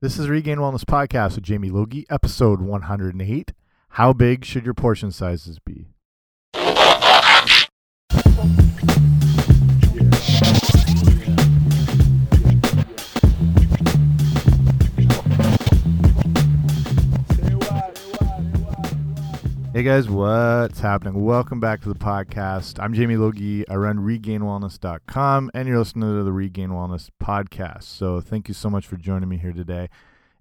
This is Regained Wellness Podcast with Jamie Logie, episode 108. How big should your portion sizes be? Hey guys, what's happening? Welcome back to the podcast. I'm Jamie Logie. I run regainedwellness.com and you're listening to the Regained Wellness podcast. So thank you so much for joining me here today.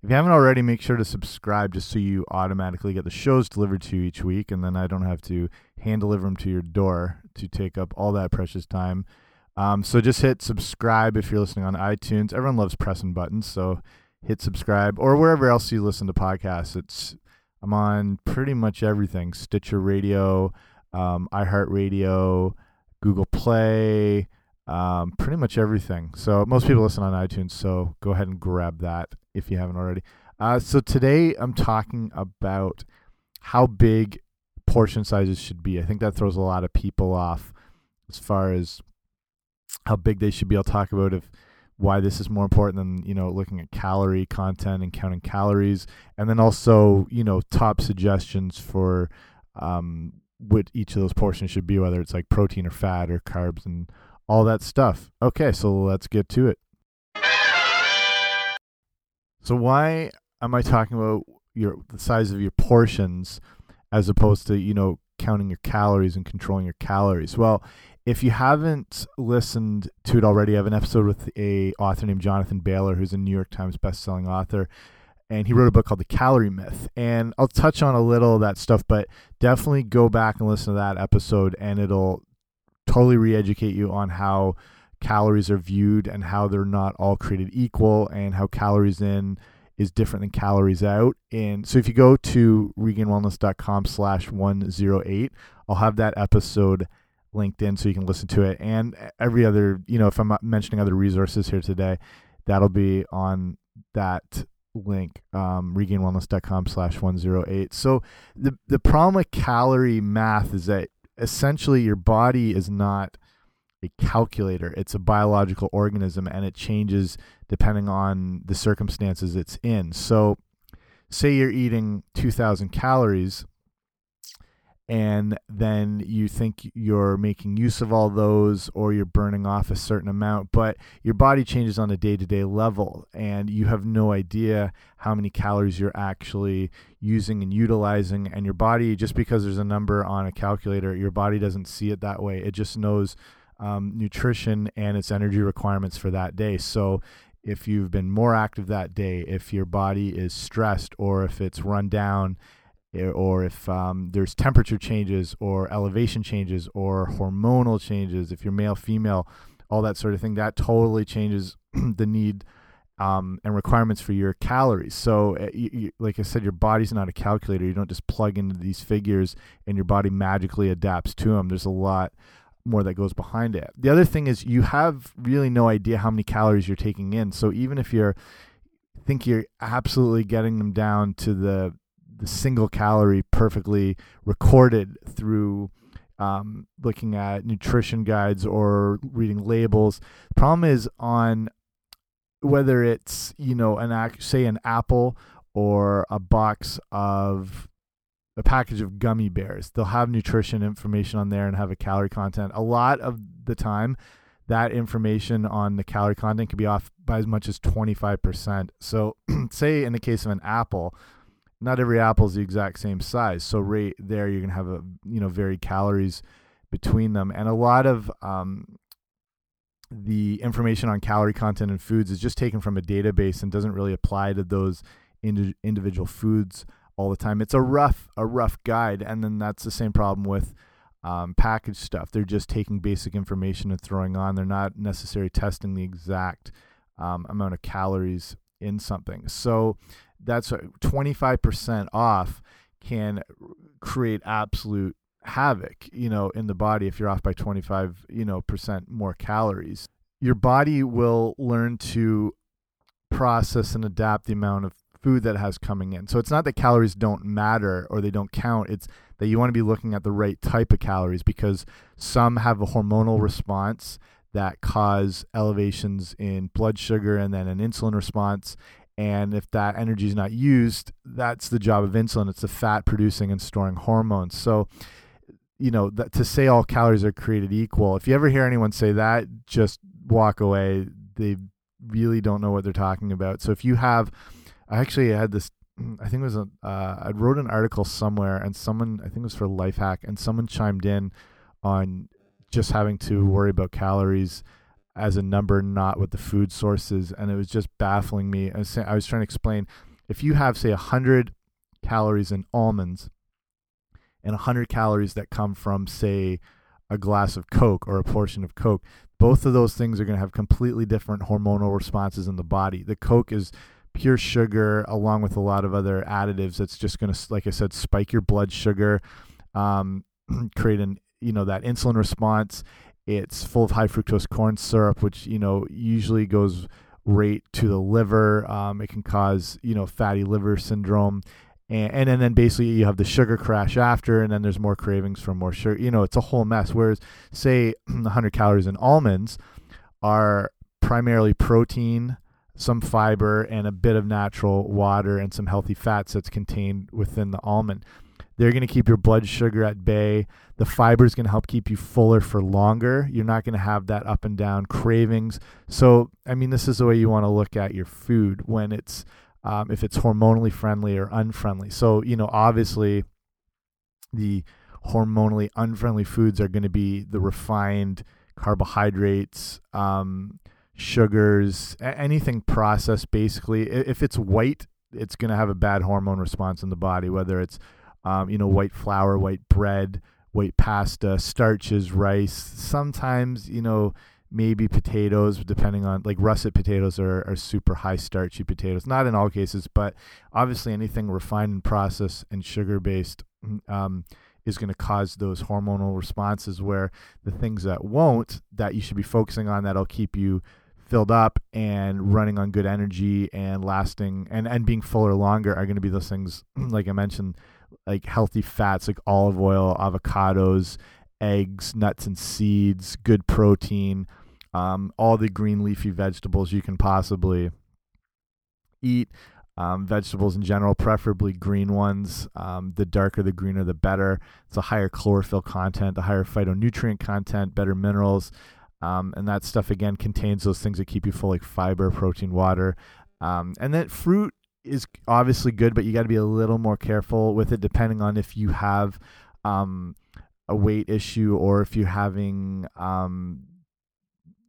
If you haven't already, make sure to subscribe just so you automatically get the shows delivered to you each week and then I don't have to hand deliver them to your door to take up all that precious time. Um, so just hit subscribe if you're listening on iTunes. Everyone loves pressing buttons, so hit subscribe or wherever else you listen to podcasts. It's I'm on pretty much everything Stitcher Radio, um, iHeartRadio, Google Play, um, pretty much everything. So most people listen on iTunes, so go ahead and grab that if you haven't already. Uh, so today I'm talking about how big portion sizes should be. I think that throws a lot of people off as far as how big they should be. I'll talk about if why this is more important than you know looking at calorie content and counting calories. And then also you know top suggestions for um, what each of those portions should be whether it's like protein or fat or carbs and all that stuff. Okay so let's get to it. So why am i talking about your the size of your portions as opposed to you know counting your calories and controlling your calories? Well if you haven't listened to it already, I have an episode with a author named Jonathan Bailor, who's a New York Times bestselling author, and he wrote a book called The Calorie Myth. And I'll touch on a little of that stuff, but definitely go back and listen to that episode, and it'll totally re-educate you on how calories are viewed and how they're not all created equal, and how calories in is different than calories out. And so if you go to regainedwellness.com slash 108, I'll have that episode linked in so you can listen to it. And every other you know if i'm mentioning other resources here today that'll be on that link um, regainedwellness.com slash 108 so the the problem with calorie math is that essentially your body is not a calculator. It's a biological organism and it changes depending on the circumstances it's in. So say you're eating 2000 calories and then you think you're making use of all those or you're burning off a certain amount but your body changes on a day-to-day -day level and you have no idea how many calories you're actually using and utilizing and your body just because there's a number on a calculator your body doesn't see it that way. It just knows um, nutrition and its energy requirements for that day. So if you've been more active that day if your body is stressed or if it's run down or if um, there's temperature changes or elevation changes or hormonal changes, if you're male, female, all that sort of thing, that totally changes the need um, and requirements for your calories. So, uh, you, you, like I said, your body's not a calculator. You don't just plug into these figures and your body magically adapts to them. There's a lot more that goes behind it. The other thing is you have really no idea how many calories you're taking in. So even if you're think you're absolutely getting them down to the the single calorie perfectly recorded through um, looking at nutrition guides or reading labels. The problem is on whether it's you know an say an apple or a box of a package of gummy bears. They'll have nutrition information on there and have a calorie content. A lot of the time, that information on the calorie content can be off by as much as 25%. So, say in the case of an apple, not every apple is the exact same size. So right there, you're gonna have a you know varied calories between them, and a lot of um, the information on calorie content in foods is just taken from a database and doesn't really apply to those indi individual foods all the time. It's a rough a rough guide, and then that's the same problem with um, packaged stuff. They're just taking basic information and throwing on. They're not necessarily testing the exact um, amount of calories in something. So that's 25% off can create absolute havoc, you know, in the body if you're off by 25, you know, percent more calories. Your body will learn to process and adapt the amount of food that has coming in. So it's not that calories don't matter or they don't count. It's that you want to be looking at the right type of calories because some have a hormonal response that cause elevations in blood sugar and then an insulin response and if that energy is not used, that's the job of insulin. It's the fat producing and storing hormones. So, you know, that, to say all calories are created equal, if you ever hear anyone say that, just walk away. They really don't know what they're talking about. So if you have, I actually had this. I think it was a. Uh, I wrote an article somewhere, and someone I think it was for Lifehack, and someone chimed in on just having to worry about calories as a number, not with the food sources. And it was just baffling me. I was, saying, I was trying to explain if you have, say, 100 calories in almonds and 100 calories that come from, say, a glass of Coke or a portion of Coke, both of those things are going to have completely different hormonal responses in the body. The Coke is pure sugar along with a lot of other additives that's just going to, like I said, spike your blood sugar, um, create an you know that insulin response it's full of high fructose corn syrup, which you know usually goes right to the liver. Um, it can cause you know fatty liver syndrome, and, and and then basically you have the sugar crash after, and then there's more cravings for more sugar. You know, it's a whole mess. Whereas say 100 calories in almonds are primarily protein, some fiber, and a bit of natural water and some healthy fats that's contained within the almond. They're going to keep your blood sugar at bay. The fiber is going to help keep you fuller for longer. You're not going to have that up and down cravings. So, I mean, this is the way you want to look at your food when it's um, if it's hormonally friendly or unfriendly. So, you know, obviously, the hormonally unfriendly foods are going to be the refined carbohydrates, um, sugars, anything processed. Basically, if it's white, it's going to have a bad hormone response in the body, whether it's um, you know, white flour, white bread, white pasta, starches, rice. Sometimes, you know, maybe potatoes, depending on like russet potatoes are, are super high starchy potatoes. Not in all cases, but obviously anything refined and processed and sugar based um, is going to cause those hormonal responses. Where the things that won't, that you should be focusing on, that'll keep you filled up and running on good energy and lasting and and being fuller longer are going to be those things like I mentioned like healthy fats like olive oil, avocados, eggs, nuts and seeds, good protein, um, all the green leafy vegetables you can possibly eat. Um, vegetables in general, preferably green ones. Um, the darker the greener, the better. It's a higher chlorophyll content, a higher phytonutrient content, better minerals. Um, and that stuff again contains those things that keep you full, like fiber, protein, water. Um, and then fruit is obviously good, but you got to be a little more careful with it, depending on if you have um, a weight issue or if you're having um,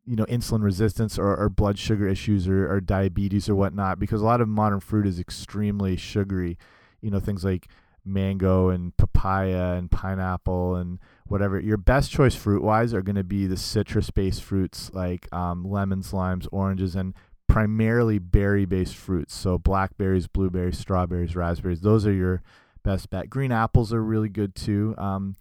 you know insulin resistance or, or blood sugar issues or, or, diabetes or whatnot. Because a lot of modern fruit is extremely sugary. You know things like mango and papaya and pineapple and whatever. Your best choice fruit wise are going to be the citrus based fruits like um, lemons, limes, oranges, and primarily berry based fruits. So blackberries, blueberries, strawberries, raspberries. Those are your best bet. Green apples are really good too. Um,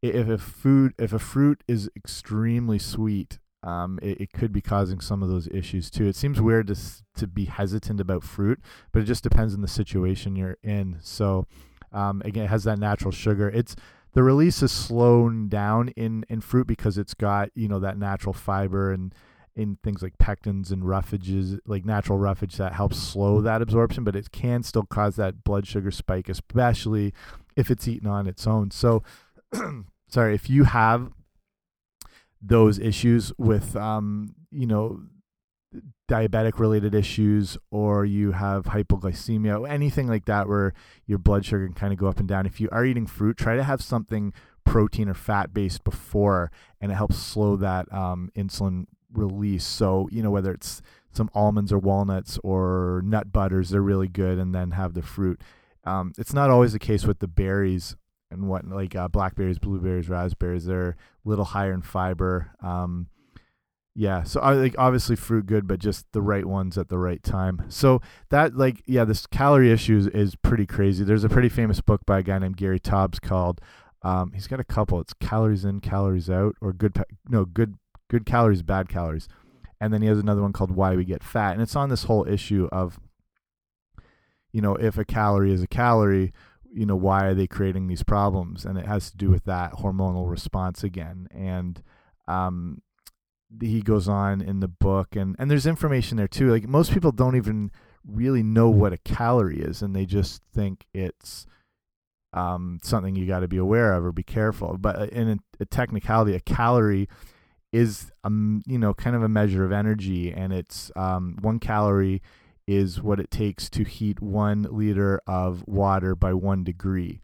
if a food, if a fruit is extremely sweet, um, it, it, could be causing some of those issues too. It seems weird to to be hesitant about fruit, but it just depends on the situation you're in. So, um, again, it has that natural sugar. It's the release is slowed down in in fruit because it's got you know that natural fiber and in things like pectins and roughages, like natural roughage that helps slow that absorption, but it can still cause that blood sugar spike, especially if it's eaten on its own. So, sorry, if you have those issues with, um, you know, diabetic related issues or you have hypoglycemia, anything like that where your blood sugar can kind of go up and down. If you are eating fruit, try to have something protein or fat based before and it helps slow that um, insulin release. So, you know, whether it's some almonds or walnuts or nut butters, they're really good, and then have the fruit. Um, it's not always the case with the berries and what, like uh, blackberries, blueberries, raspberries. They're a little higher in fiber. Um, yeah, so I like obviously fruit good, but just the right ones at the right time. So that like yeah, this calorie issue is, is pretty crazy. There's a pretty famous book by a guy named Gary Taubes called um, he's got a couple. It's calories in, calories out, or good no good good calories, bad calories. And then he has another one called Why We Get Fat. And it's on this whole issue of, you know, if a calorie is a calorie, you know, why are they creating these problems? And it has to do with that hormonal response again. And um, he goes on in the book, and, and there's information there too. Like most people don't even really know what a calorie is, and they just think it's um, something you got to be aware of or be careful. But in a, a technicality, a calorie is um you know kind of a measure of energy, and it's um, one calorie is what it takes to heat one liter of water by one degree.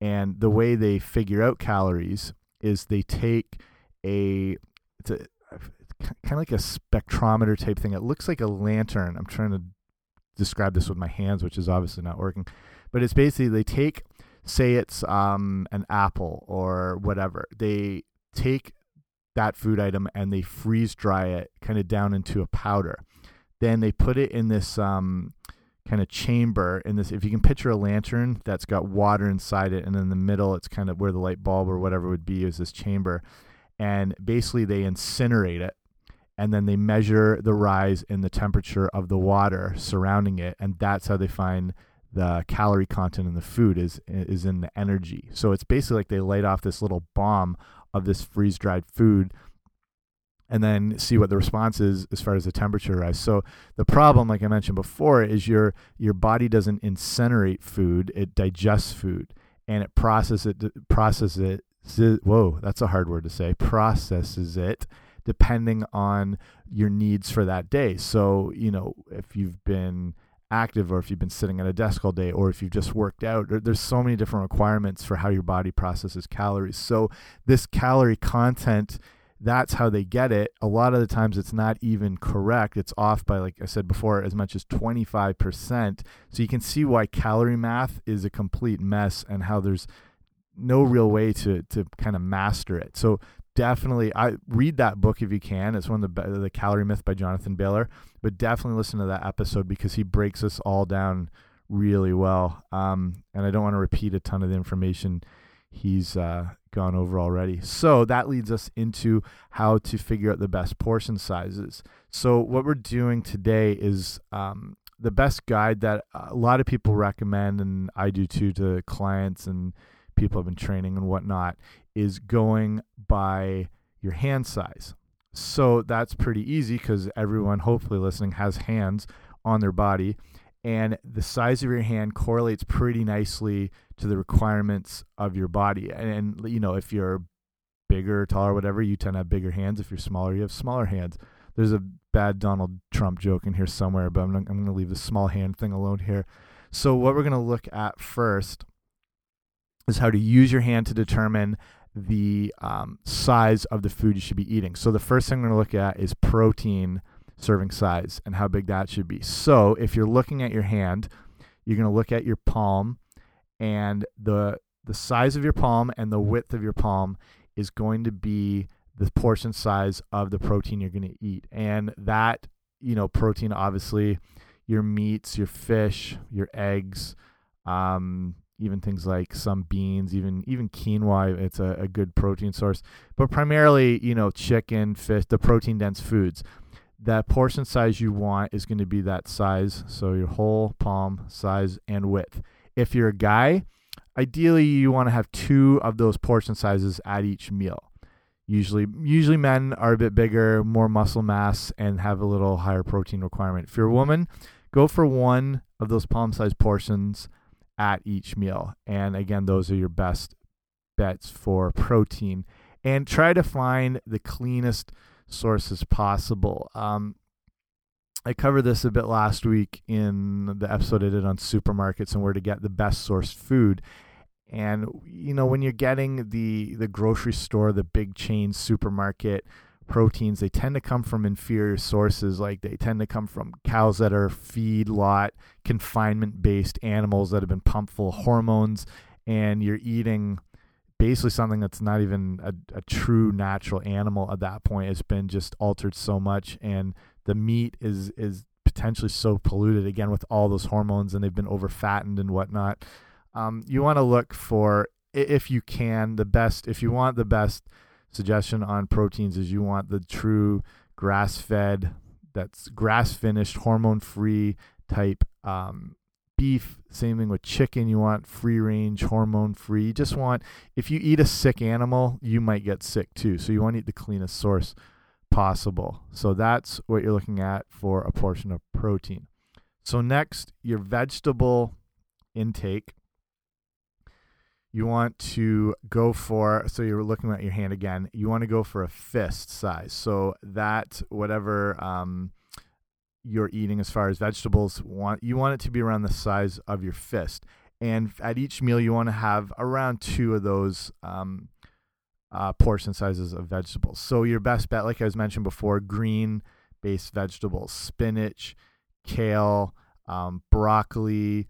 And the way they figure out calories is they take a it's a kind of like a spectrometer type thing. It looks like a lantern. I'm trying to describe this with my hands, which is obviously not working. But it's basically they take, say it's um, an apple or whatever. They take that food item and they freeze dry it kind of down into a powder. Then they put it in this um, kind of chamber in this if you can picture a lantern that's got water inside it and in the middle it's kind of where the light bulb or whatever would be is this chamber and basically they incinerate it and then they measure the rise in the temperature of the water surrounding it and that's how they find the calorie content in the food is is in the energy so it's basically like they light off this little bomb of this freeze dried food and then see what the response is as far as the temperature rise. So the problem, like I mentioned before, is your your body doesn't incinerate food; it digests food and it processes it processes it. Whoa, that's a hard word to say. Processes it depending on your needs for that day. So, you know, if you've been active or if you've been sitting at a desk all day or if you've just worked out, there's so many different requirements for how your body processes calories. So, this calorie content that's how they get it. A lot of the times it's not even correct. It's off by, like I said before, as much as 25%. So you can see why calorie math is a complete mess and how there's no real way to, to kind of master it. So definitely I read that book if you can. It's one of the the Calorie Myth by Jonathan Bailor, but definitely listen to that episode because he breaks us all down really well. Um, and I don't want to repeat a ton of the information he's uh, gone over already. So that leads us into how to figure out the best portion sizes. So what we're doing today is um, the best guide that a lot of people recommend, and I do too to clients and people I've been training and whatnot is going by your hand size. So that's pretty easy because everyone, hopefully listening, has hands on their body. And the size of your hand correlates pretty nicely to the requirements of your body. And, and you know, if you're bigger, taller, whatever, you tend to have bigger hands. If you're smaller, you have smaller hands. There's a bad Donald Trump joke in here somewhere, but I'm, I'm going to leave the small hand thing alone here. So, what we're going to look at first is how to use your hand to determine the um, size of the food you should be eating. So the first thing we're going to look at is protein serving size and how big that should be. So if you're looking at your hand, you're going to look at your palm and the the size of your palm and the width of your palm is going to be the portion size of the protein you're going to eat. And that, you know, protein obviously your meats, your fish, your eggs, um, even things like some beans, even even quinoa. It's a, a good protein source, but primarily, you know, chicken, fish, the protein dense foods. That portion size you want is going to be that size, so your whole palm size and width. If you're a guy, ideally you want to have two of those portion sizes at each meal. Usually, usually men are a bit bigger, more muscle mass, and have a little higher protein requirement. If you're a woman, go for one of those palm size portions at each meal. And again, those are your best bets for protein. And try to find the cleanest sources possible. Um, I covered this a bit last week in the episode I did on supermarkets and where to get the best sourced food. And you know, when you're getting the the grocery store, the big chain supermarket proteins they tend to come from inferior sources like they tend to come from cows that are feedlot confinement based animals that have been pumped full of hormones and you're eating basically something that's not even a, a true natural animal at that point. It's been just altered so much and the meat is is potentially so polluted again with all those hormones and they've been over fattened and whatnot. Um, you want to look for if you can the best if you want the best suggestion on proteins is you want the true grass fed, that's grass finished, hormone free type um, beef. Same thing with chicken. You want free range, hormone free. You just want, if you eat a sick animal, you might get sick too. So you want to eat the cleanest source possible. So that's what you're looking at for a portion of protein. So next, your vegetable intake. You want to go for so you're looking at your hand again. You want to go for a fist size. So that whatever um, you're eating as far as vegetables want you want it to be around the size of your fist and at each meal you want to have around two of those um, uh, portion sizes of vegetables so your best bet like i was mentioned before green based vegetables spinach kale um, broccoli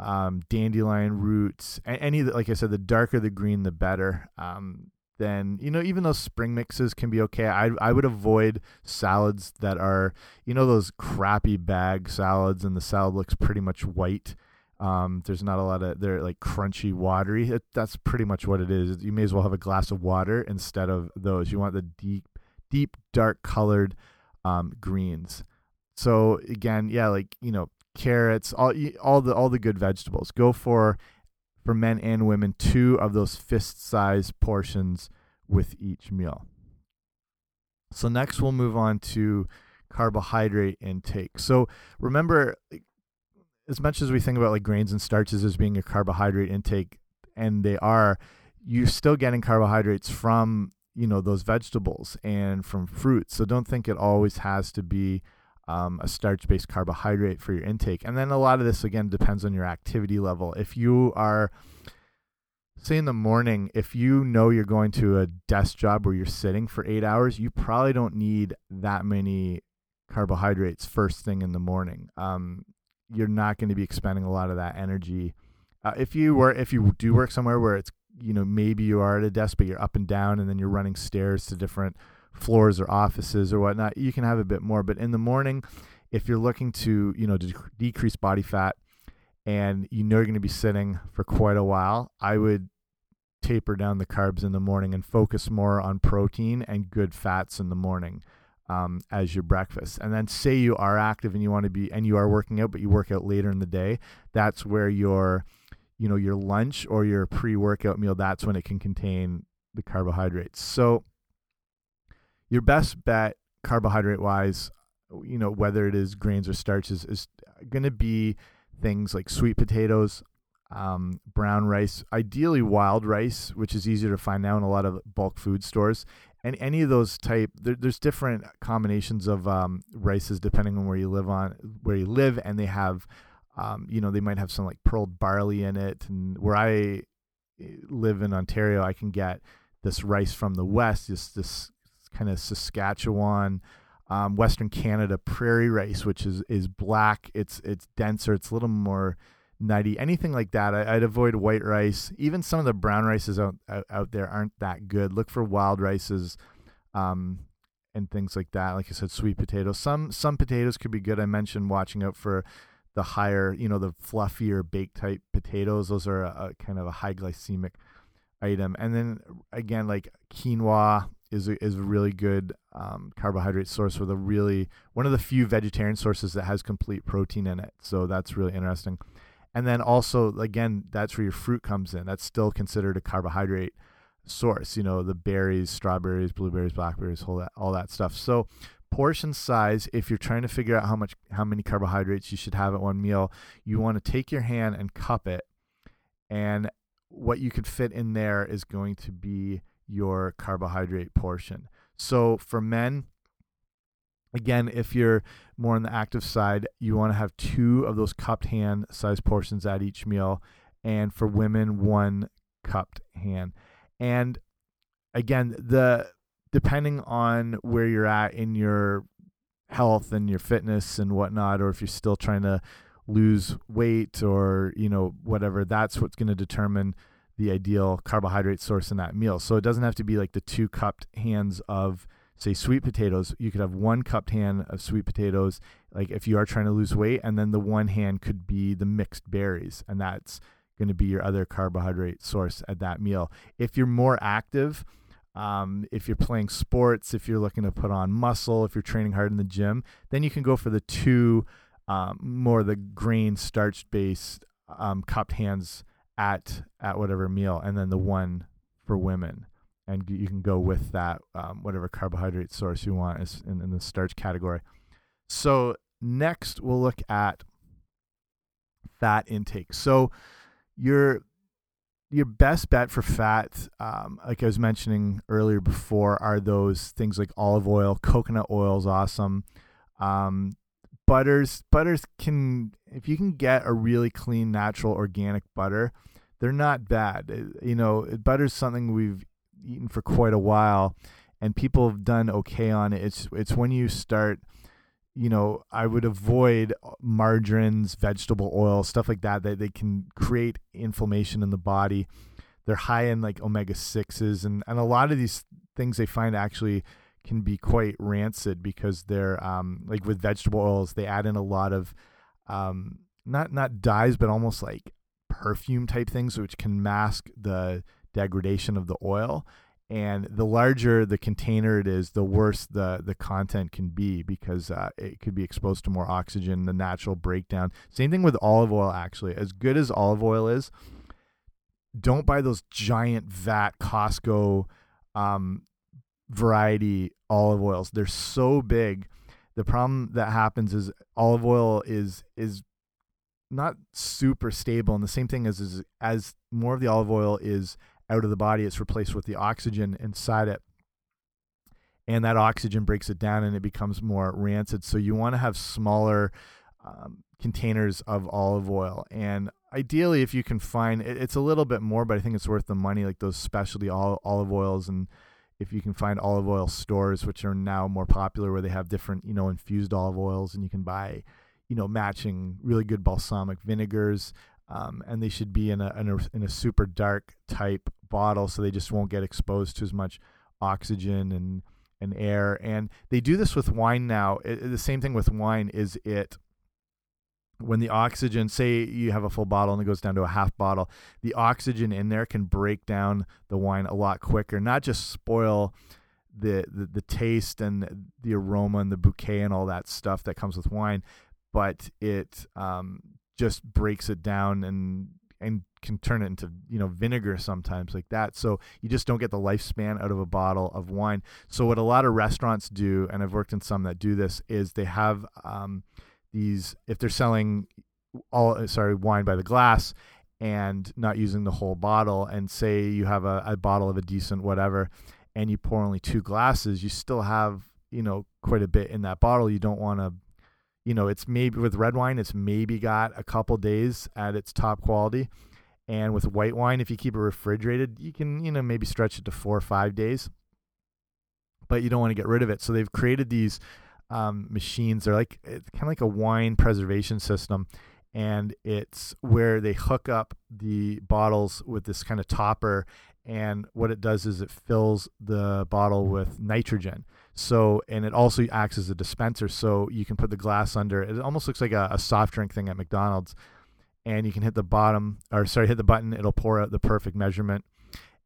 um, dandelion roots any like i said the darker the green the better um, then you know even those spring mixes can be okay. I I would avoid salads that are you know those crappy bag salads and the salad looks pretty much white. Um, there's not a lot of they're like crunchy, watery. It, that's pretty much what it is. You may as well have a glass of water instead of those. You want the deep, deep, dark colored um, greens. So again, yeah, like you know carrots, all all the all the good vegetables. Go for for men and women two of those fist size portions with each meal. So, next we'll move on to carbohydrate intake. So, remember, as much as we think about like grains and starches as being a carbohydrate intake, and they are, you're still getting carbohydrates from you know those vegetables and from fruits. So don't think it always has to be um, a starch based carbohydrate for your intake. And then a lot of this, again, depends on your activity level. If you are, say, in the morning, if you know you're going to a desk job where you're sitting for eight hours, you probably don't need that many carbohydrates first thing in the morning. Um, you're not going to be expending a lot of that energy. Uh, if you were, if you do work somewhere where it's, you know, maybe you are at a desk, but you're up and down, and then you're running stairs to different floors or offices or whatnot, you can have a bit more. But in the morning, if you're looking to, you know, de decrease body fat and you know you're going to be sitting for quite a while, I would taper down the carbs in the morning and focus more on protein and good fats in the morning um, as your breakfast. And then say you are active and you want to be, and you are working out, but you work out later in the day, that's where your, you know, your lunch or your pre-workout meal, that's when it can contain the carbohydrates. So your best bet carbohydrate wise you know whether it is grains or starches is going to be things like sweet potatoes um, brown rice ideally wild rice which is easier to find now in a lot of bulk food stores and any of those type there, there's different combinations of um, rices depending on where you live on where you live and they have um, you know they might have some like pearled barley in it and where i eh, live in ontario i can get this rice from the west just this kind of Saskatchewan, um, Western Canada prairie rice, which is is black. It's it's denser. It's a little more nutty. Anything like that, I, would avoid white rice. Even some of the brown rices out, out, out there aren't that good. Look for wild rices, um, and things like that. Like I said, sweet potatoes. Some some potatoes could be good. I mentioned watching out for the higher, you know, the fluffier baked type potatoes. Those are a, a kind of a high glycemic item. And then again, like quinoa, is a, is a really good um, carbohydrate source with a really one of the few vegetarian sources that has complete protein in it. So that's really interesting. And then also again, that's where your fruit comes in. That's still considered a carbohydrate source. You know, the berries, strawberries, blueberries, blackberries, all that all that stuff. So portion size if you're trying to figure out how much how many carbohydrates you should have at one meal you want to take your hand and cup it and what you could fit in there is going to be your carbohydrate portion. So for men, again, if you're more on the active side, you want to have two of those cupped hand size portions at each meal. And for women, one cupped hand. And again, the depending on where you're at in your health and your fitness and whatnot, or if you're still trying to lose weight or you know whatever, that's what's going to determine the ideal carbohydrate source in that meal. So it doesn't have to be like the two cupped hands of say sweet potatoes. You could have one cupped hand of sweet potatoes, like if you are trying to lose weight, and then the one hand could be the mixed berries, and that's going to be your other carbohydrate source at that meal. If you're more active, um, if you're playing sports, if you're looking to put on muscle, if you're training hard in the gym, then you can go for the two um, more the grain starch based um, cupped hands at at whatever meal, and then the one for women, and you can go with that um, whatever carbohydrate source you want is in, in the starch category. So next we'll look at fat intake. So your your best bet for fat, um, like I was mentioning earlier before, are those things like olive oil, coconut oil is awesome. Um, butters, butters can if you can get a really clean, natural, organic butter, they're not bad. It, you know, butter's something we've eaten for quite a while, and people have done okay on it. It's it's when you start you know, I would avoid margarines, vegetable oil, stuff like that, that they can create inflammation in the body. They're high in like omega 6s, and, and a lot of these things they find actually can be quite rancid because they're um, like with vegetable oils, they add in a lot of um, not not dyes, but almost like perfume type things, which can mask the degradation of the oil. And the larger the container it is the worse the the content can be because uh, it could be exposed to more oxygen the natural breakdown. Same thing with olive oil actually. As good as olive oil is don't buy those giant vat costco um, variety olive oils. They're so big. The problem that happens is olive oil is is not super stable and the same thing as is as more of the olive oil is out of the body, it's replaced with the oxygen inside it. And that oxygen breaks it down and it becomes more rancid. So you want to have smaller um, containers of olive oil. And ideally, if you can find it, it's a little bit more, but I think it's worth the money, like those specialty olive oils. And if you can find olive oil stores, which are now more popular, where they have different, you know, infused olive oils and you can buy, you know, matching really good balsamic vinegars. Um, and they should be in a, in a, in a super dark type bottle so they just won't get exposed to as much oxygen and and air and they do this with wine now it, the same thing with wine is it when the oxygen say you have a full bottle and it goes down to a half bottle the oxygen in there can break down the wine a lot quicker not just spoil the, the the taste and the aroma and the bouquet and all that stuff that comes with wine but it um, just breaks it down and and can turn it into you know vinegar sometimes like that. So you just don't get the lifespan out of a bottle of wine. So what a lot of restaurants do and i've worked in some that do this is they have um, these if they're selling all uh, sorry wine by the glass and not using the whole bottle and say you have a, a bottle of a decent whatever and you pour only two glasses you still have you know quite a bit in that bottle. You don't want to you know, it's maybe with red wine, it's maybe got a couple days at its top quality. And with white wine, if you keep it refrigerated, you can, you know, maybe stretch it to four or five days. But you don't want to get rid of it. So they've created these um, machines. They're like it's kind of like a wine preservation system. And it's where they hook up the bottles with this kind of topper. And what it does is it fills the bottle with nitrogen. So, and it also acts as a dispenser. So you can put the glass under. It almost looks like a, a soft drink thing at McDonald's. And you can hit the bottom, or sorry, hit the button. It'll pour out the perfect measurement.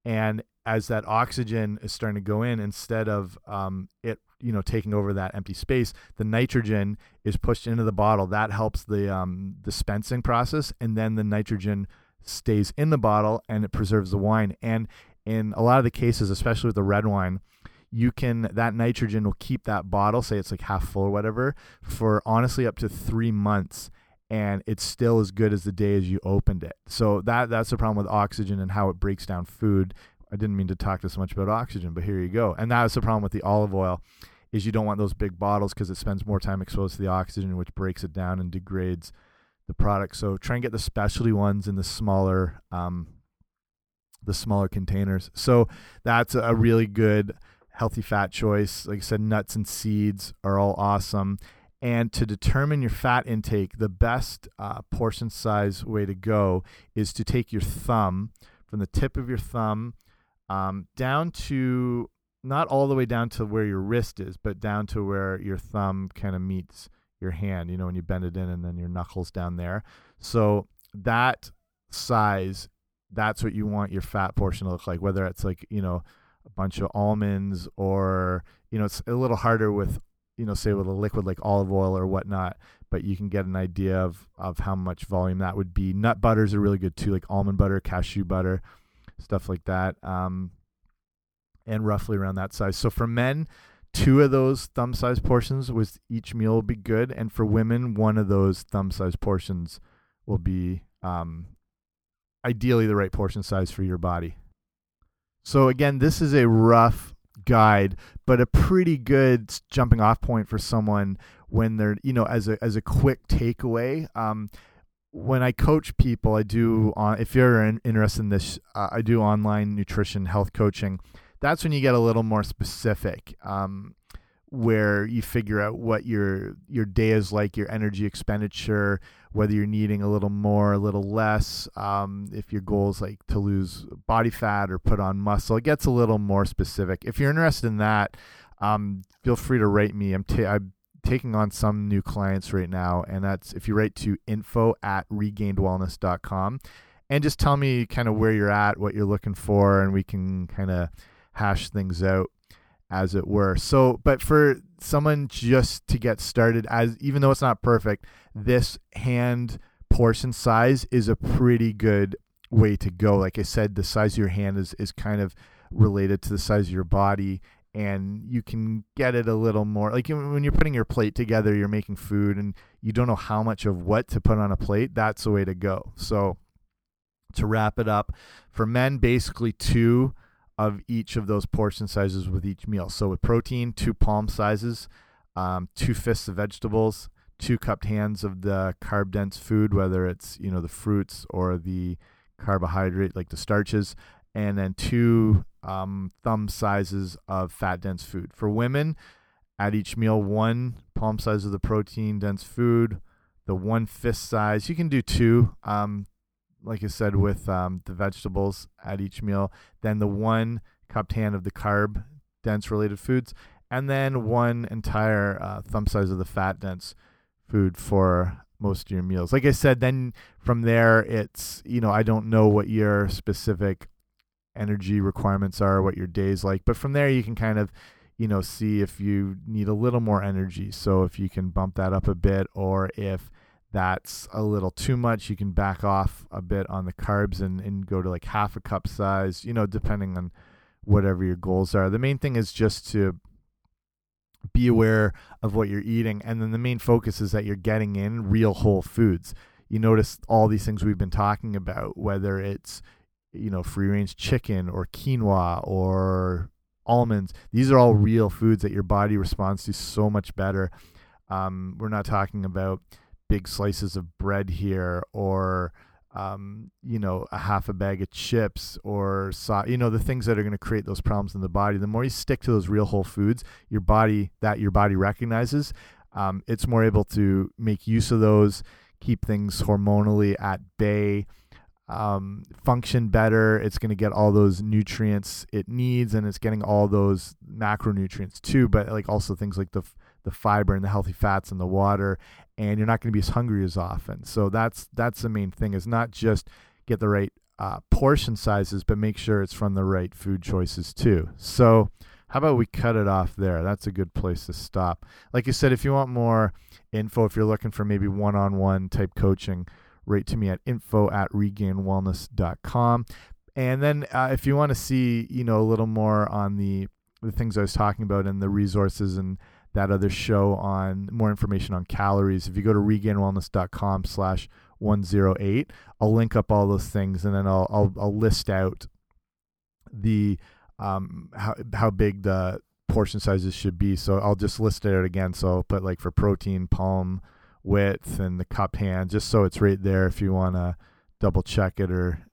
And as that oxygen is starting to go in, instead of um, it, you know, taking over that empty space, the nitrogen is pushed into the bottle. That helps the um, dispensing process, and then the nitrogen stays in the bottle and it preserves the wine. And in a lot of the cases, especially with the red wine, you can that nitrogen will keep that bottle say it's like half full or whatever for honestly up to three months and it's still as good as the day as you opened it. So that that's the problem with oxygen and how it breaks down food. I didn't mean to talk this much about oxygen but here you go. And that's the problem with the olive oil is you don't want those big bottles because it spends more time exposed to the oxygen which breaks it down and degrades the product. So try and get the specialty ones in the smaller um, the smaller containers. So that's a really good healthy fat choice. Like I said, nuts and seeds are all awesome. And to determine your fat intake, the best uh, portion size way to go is to take your thumb from the tip of your thumb um, down to not all the way down to where your wrist is, but down to where your thumb kind of meets your hand, you know, when you bend it in and then your knuckles down there. So that size, that's what you want your fat portion to look like, whether it's like, you know, a bunch of almonds or you know it's a little harder with you know say with a liquid like olive oil or whatnot but you can get an idea of of how much volume that would be nut butters are really good too like almond butter cashew butter stuff like that um, and roughly around that size so for men two of those thumb size portions with each meal would be good and for women one of those thumb size portions will be um, ideally the right portion size for your body. So again, this is a rough guide, but a pretty good jumping off point for someone when they're, you know, as a as a quick takeaway. Um, when I coach people, I do on if you're in, interested in this, uh, I do online nutrition health coaching. That's when you get a little more specific. Um, where you figure out what your your day is like, your energy expenditure, whether you're needing a little more, a little less. Um, if your goal is like to lose body fat or put on muscle, it gets a little more specific. If you're interested in that, um, feel free to write me. I'm, I'm taking on some new clients right now, and that's if you write to info at regainedwellness.com and just tell me kind of where you're at, what you're looking for, and we can kind of hash things out as it were. So, but for someone just to get started, as even though it's not perfect, this hand portion size is a pretty good way to go. Like I said, the size of your hand is is kind of related to the size of your body and you can get it a little more like when you're putting your plate together you're making food and you don't know how much of what to put on a plate that's the way to go so to wrap it up for men basically two of each of those portion sizes with each meal. So with protein, two palm sizes, um, two fists of vegetables, two cupped hands of the carb dense food, whether it's you know the fruits or the carbohydrate like the starches, and then two um, thumb sizes of fat dense food. For women, at each meal, one palm size of the protein dense food, the one fist size. You can do two. Um, like I said, with um, the vegetables at each meal, then the one cupped hand of the carb dense related foods, and then one entire uh, thumb size of the fat dense food for most of your meals. Like I said, then from there, it's, you know, I don't know what your specific energy requirements are, what your day's like, but from there, you can kind of, you know, see if you need a little more energy. So if you can bump that up a bit, or if that's a little too much, you can back off a bit on the carbs and, and go to like half a cup size, you know, depending on whatever your goals are. The main thing is just to be aware of what you're eating. And then the main focus is that you're getting in real whole foods. You notice all these things we've been talking about, whether it's, you know, free range chicken or quinoa or almonds. These are all real foods that your body responds to so much better. Um, we're not talking about big slices of bread here or um, you know a half a bag of chips or so, you know the things that are going to create those problems in the body. The more you stick to those real whole foods your body that your body recognizes um, it's more able to make use of those keep things hormonally at bay um, function better. It's going to get all those nutrients it needs and it's getting all those macronutrients too but like also things like the the fiber and the healthy fats and the water and you're not going to be as hungry as often. So that's that's the main thing is not just get the right uh, portion sizes, but make sure it's from the right food choices too. So how about we cut it off there? That's a good place to stop. Like you said, if you want more info, if you're looking for maybe one-on-one -on -one type coaching, write to me at info at regainedwellness.com. And then uh, if you want to see, you know, a little more on the the things I was talking about and the resources and that other show on more information on calories. If you go to regainedwellness.com slash 108, I'll link up all those things and then I'll, I'll, I'll list out the, um, how, how big the portion sizes should be. So I'll just list it out again. So I'll put like for protein, palm width and the cup hand, just so it's right there if you want to double check it or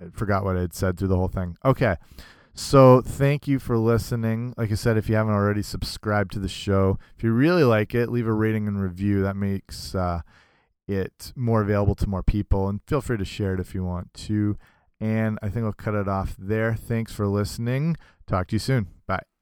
I forgot what I had said through the whole thing. Okay. So thank you for listening. Like I said, if you haven't already subscribed to the show, if you really like it, leave a rating and review. That makes uh, it more available to more people. And feel free to share it if you want to. And I think I'll cut it off there. Thanks for listening. Talk to you soon. Bye.